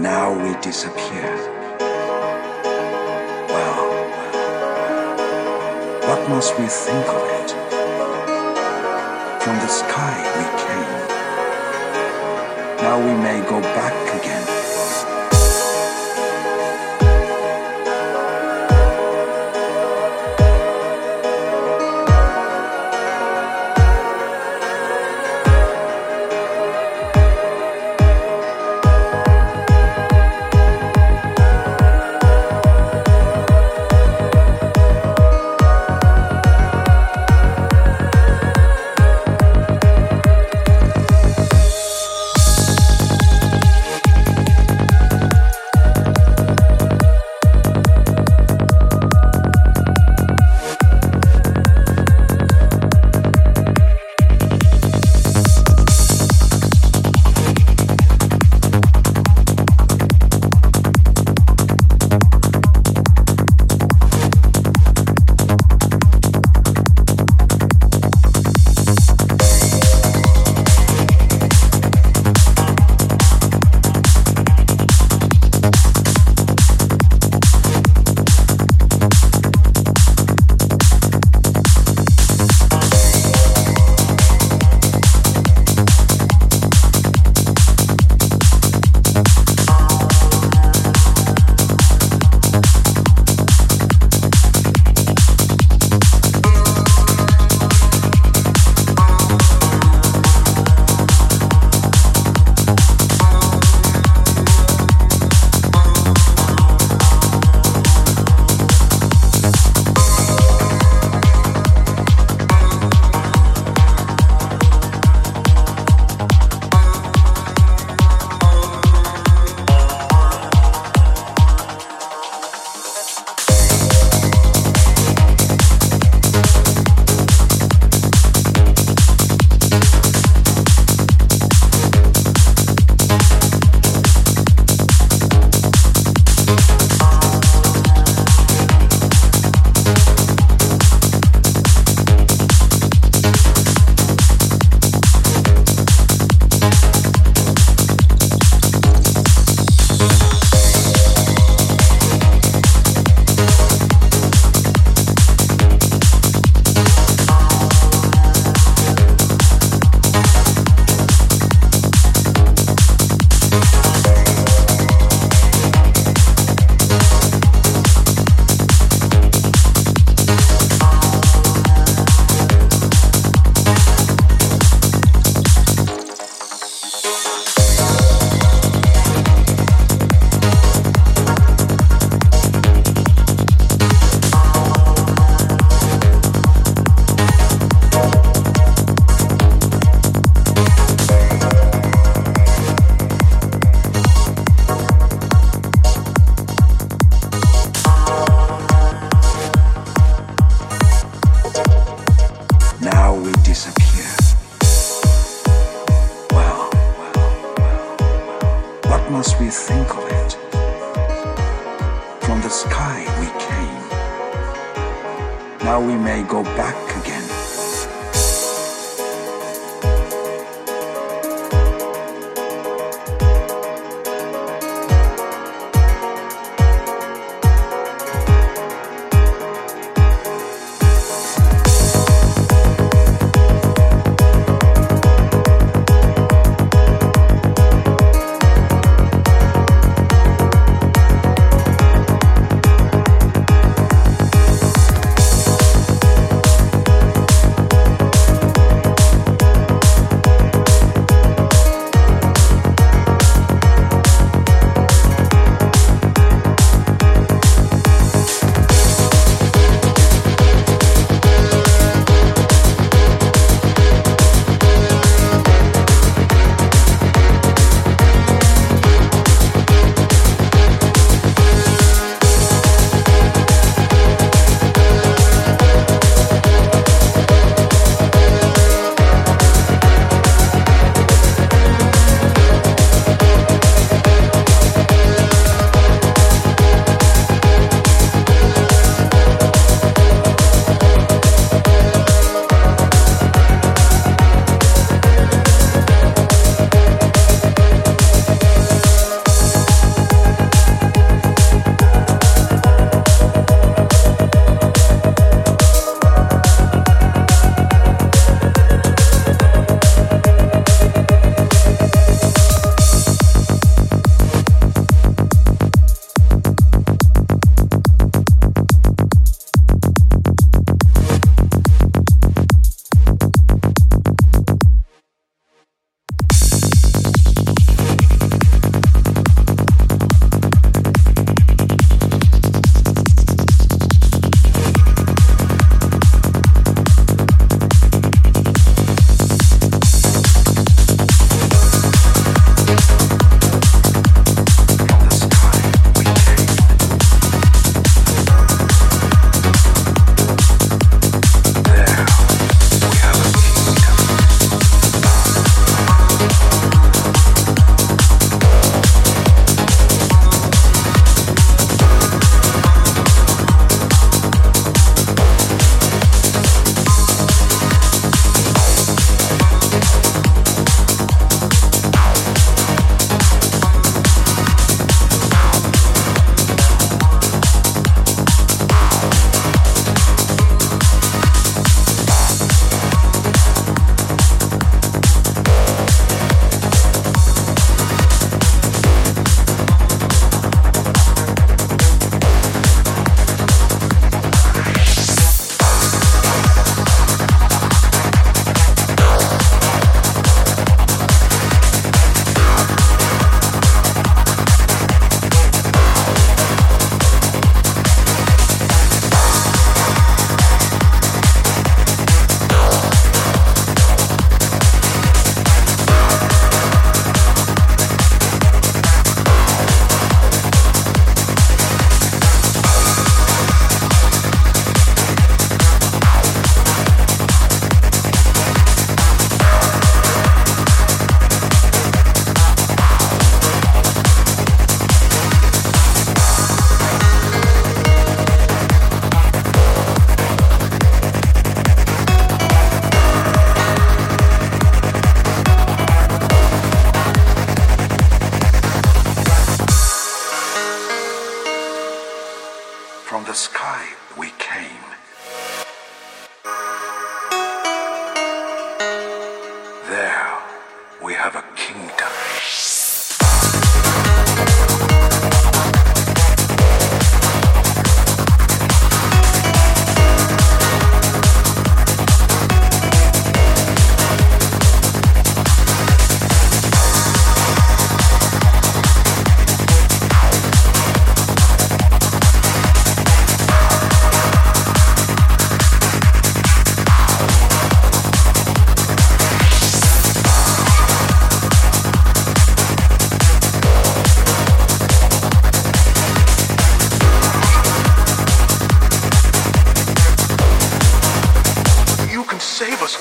Now we disappear. Well, what must we think of it? From the sky we came. Now we may go back again.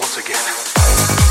Once again.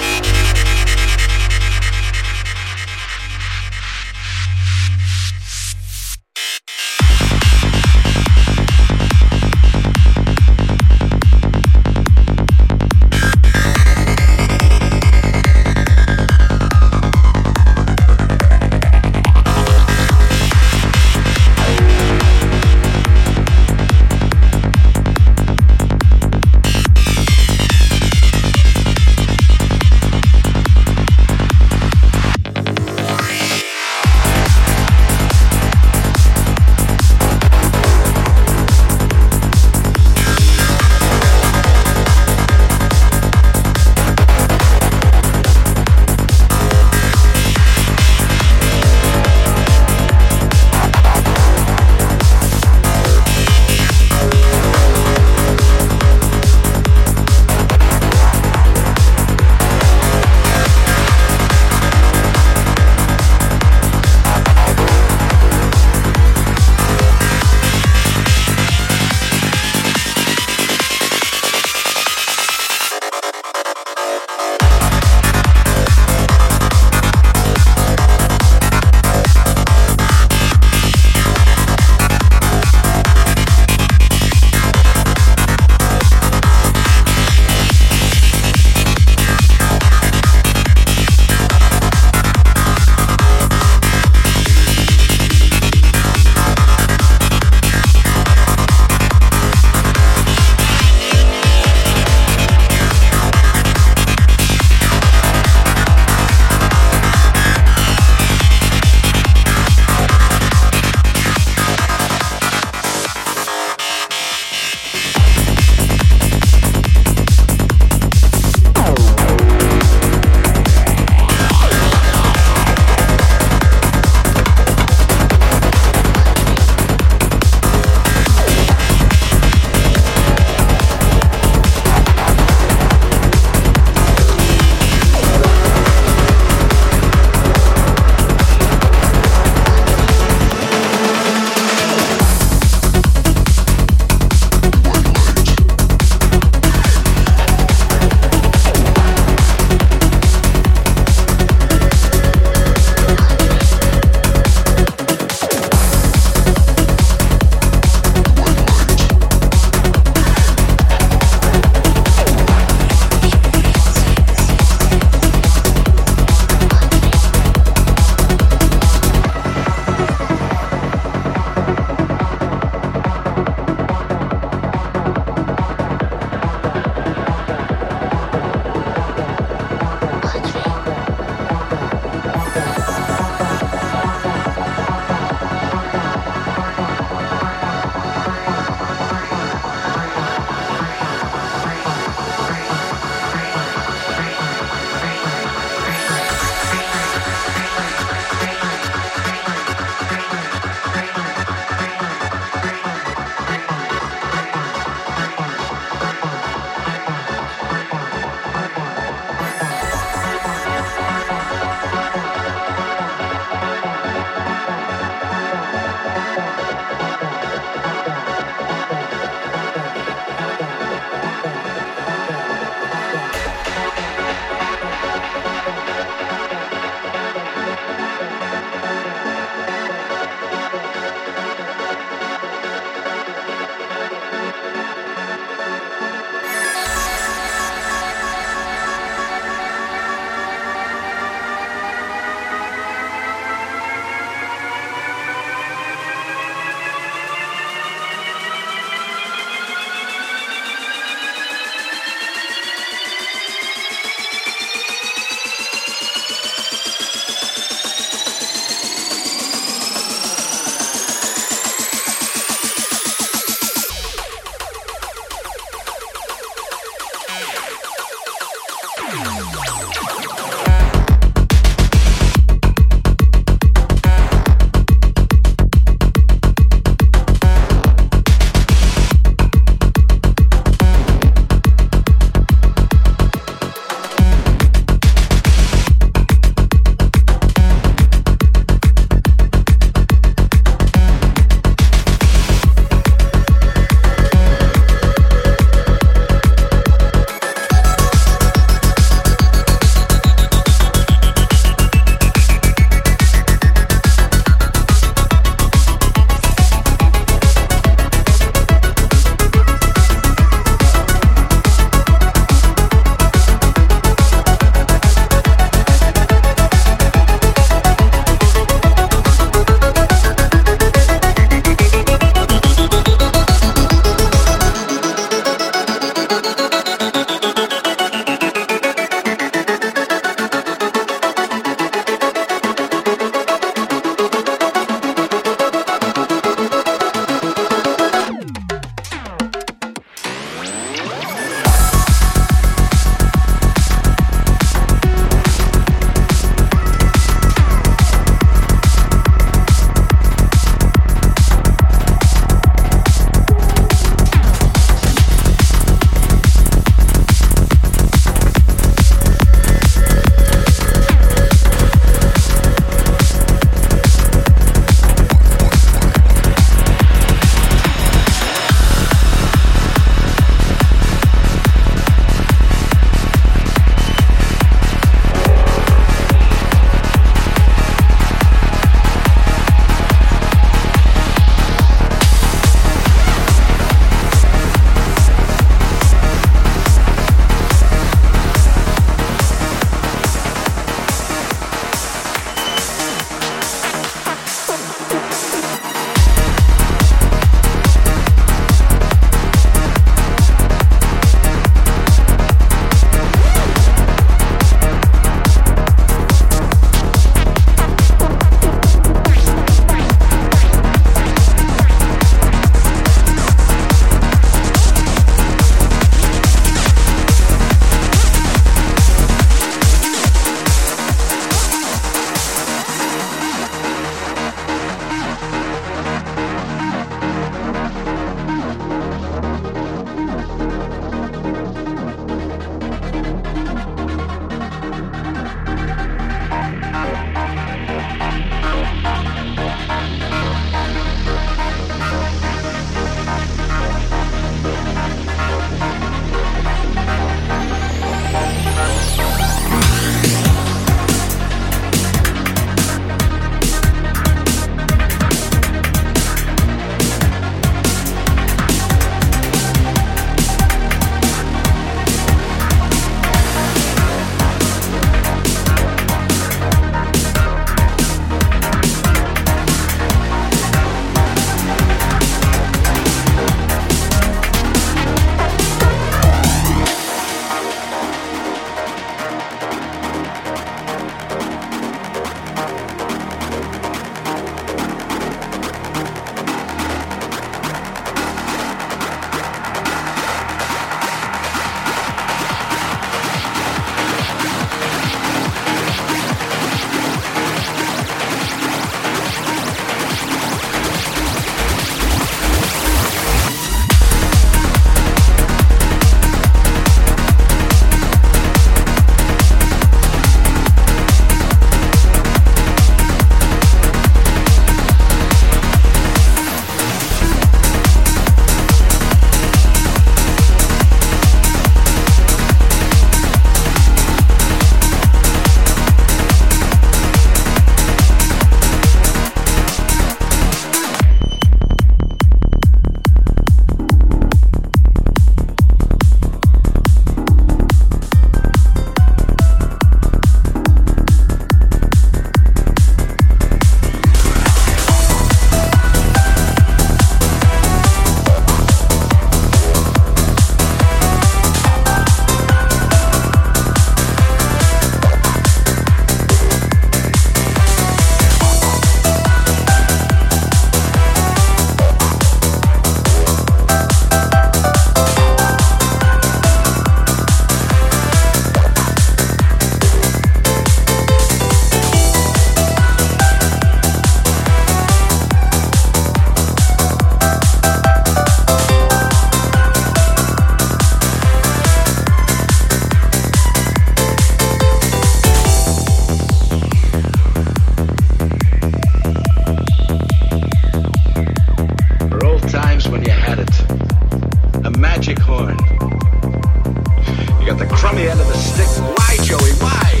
the crummy end of the stick. Why, Joey? Why?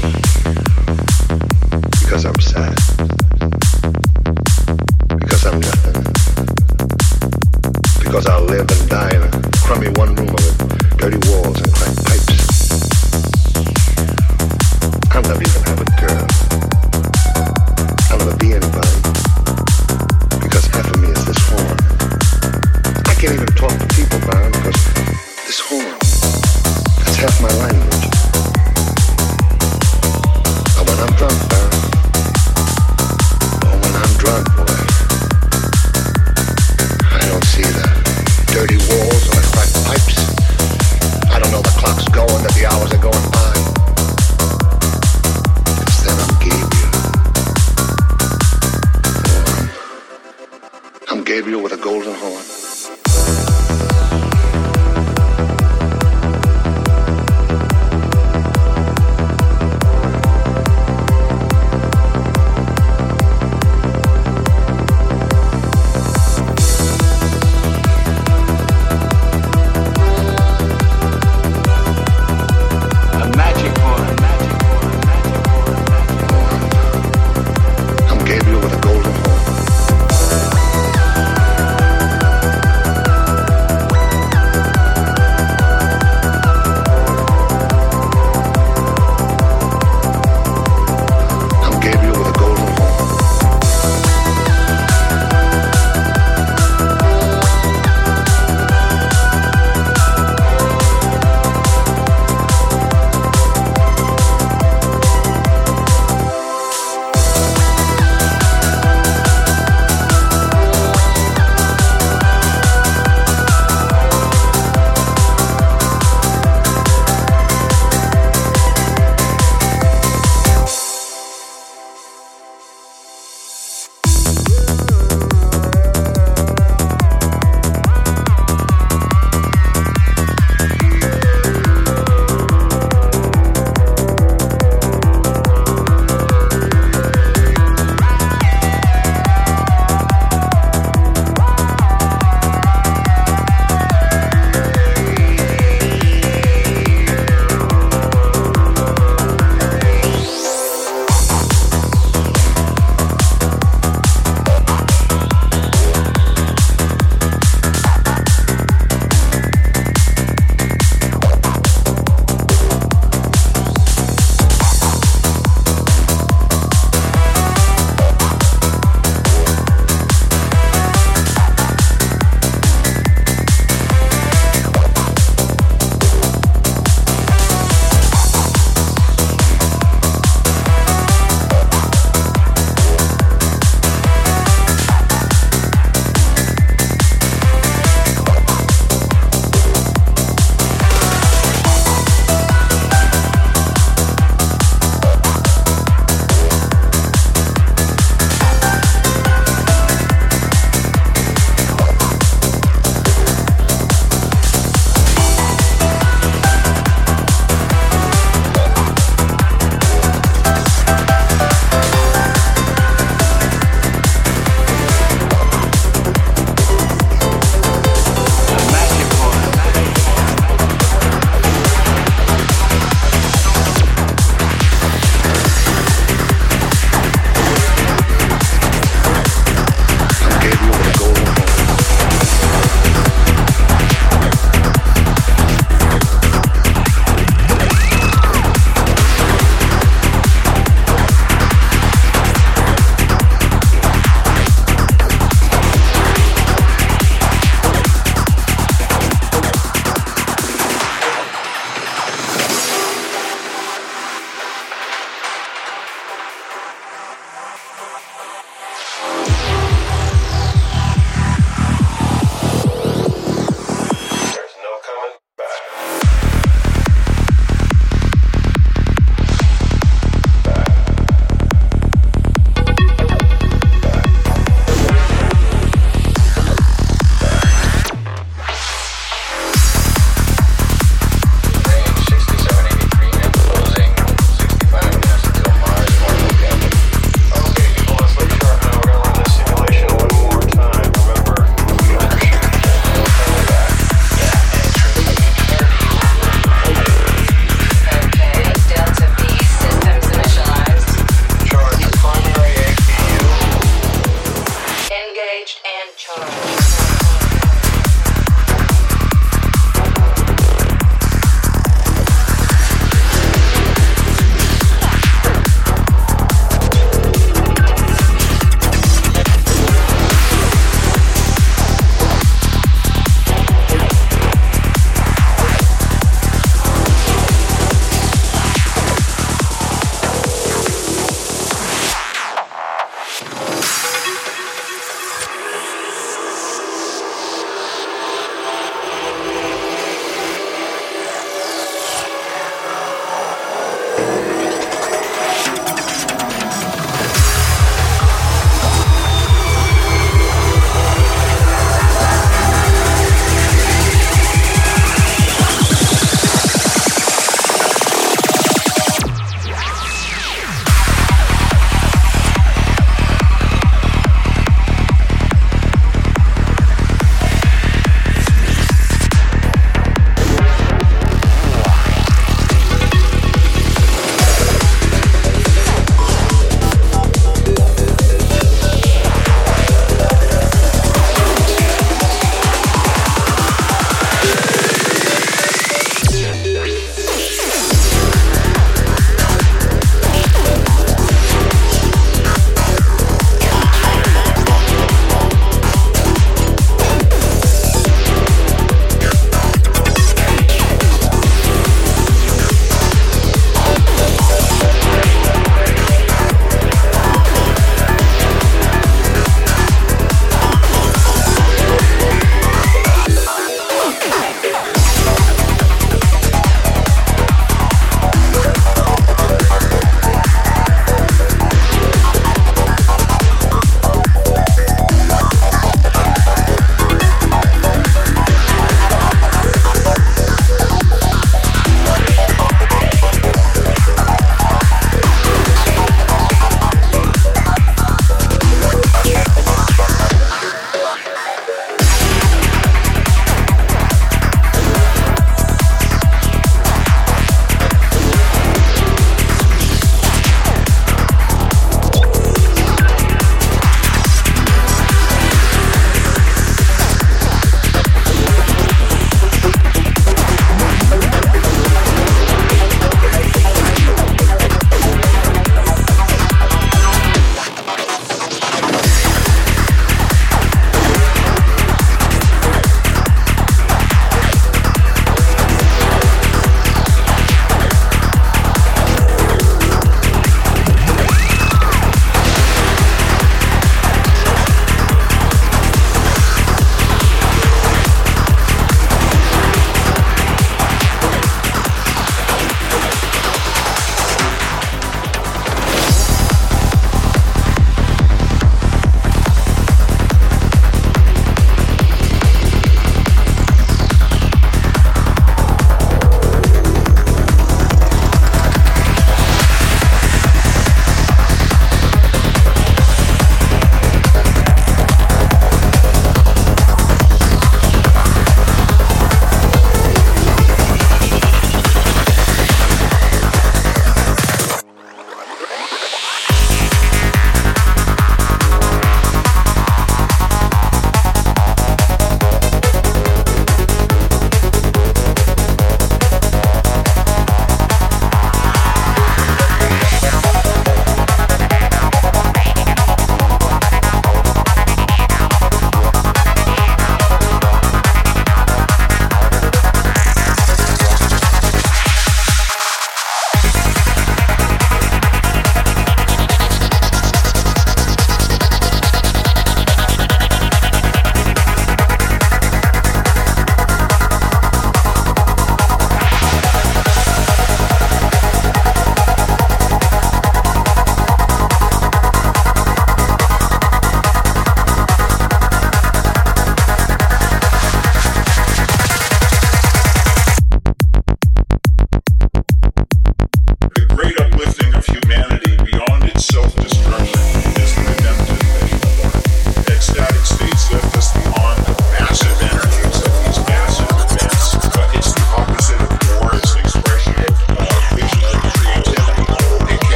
Because I'm sad.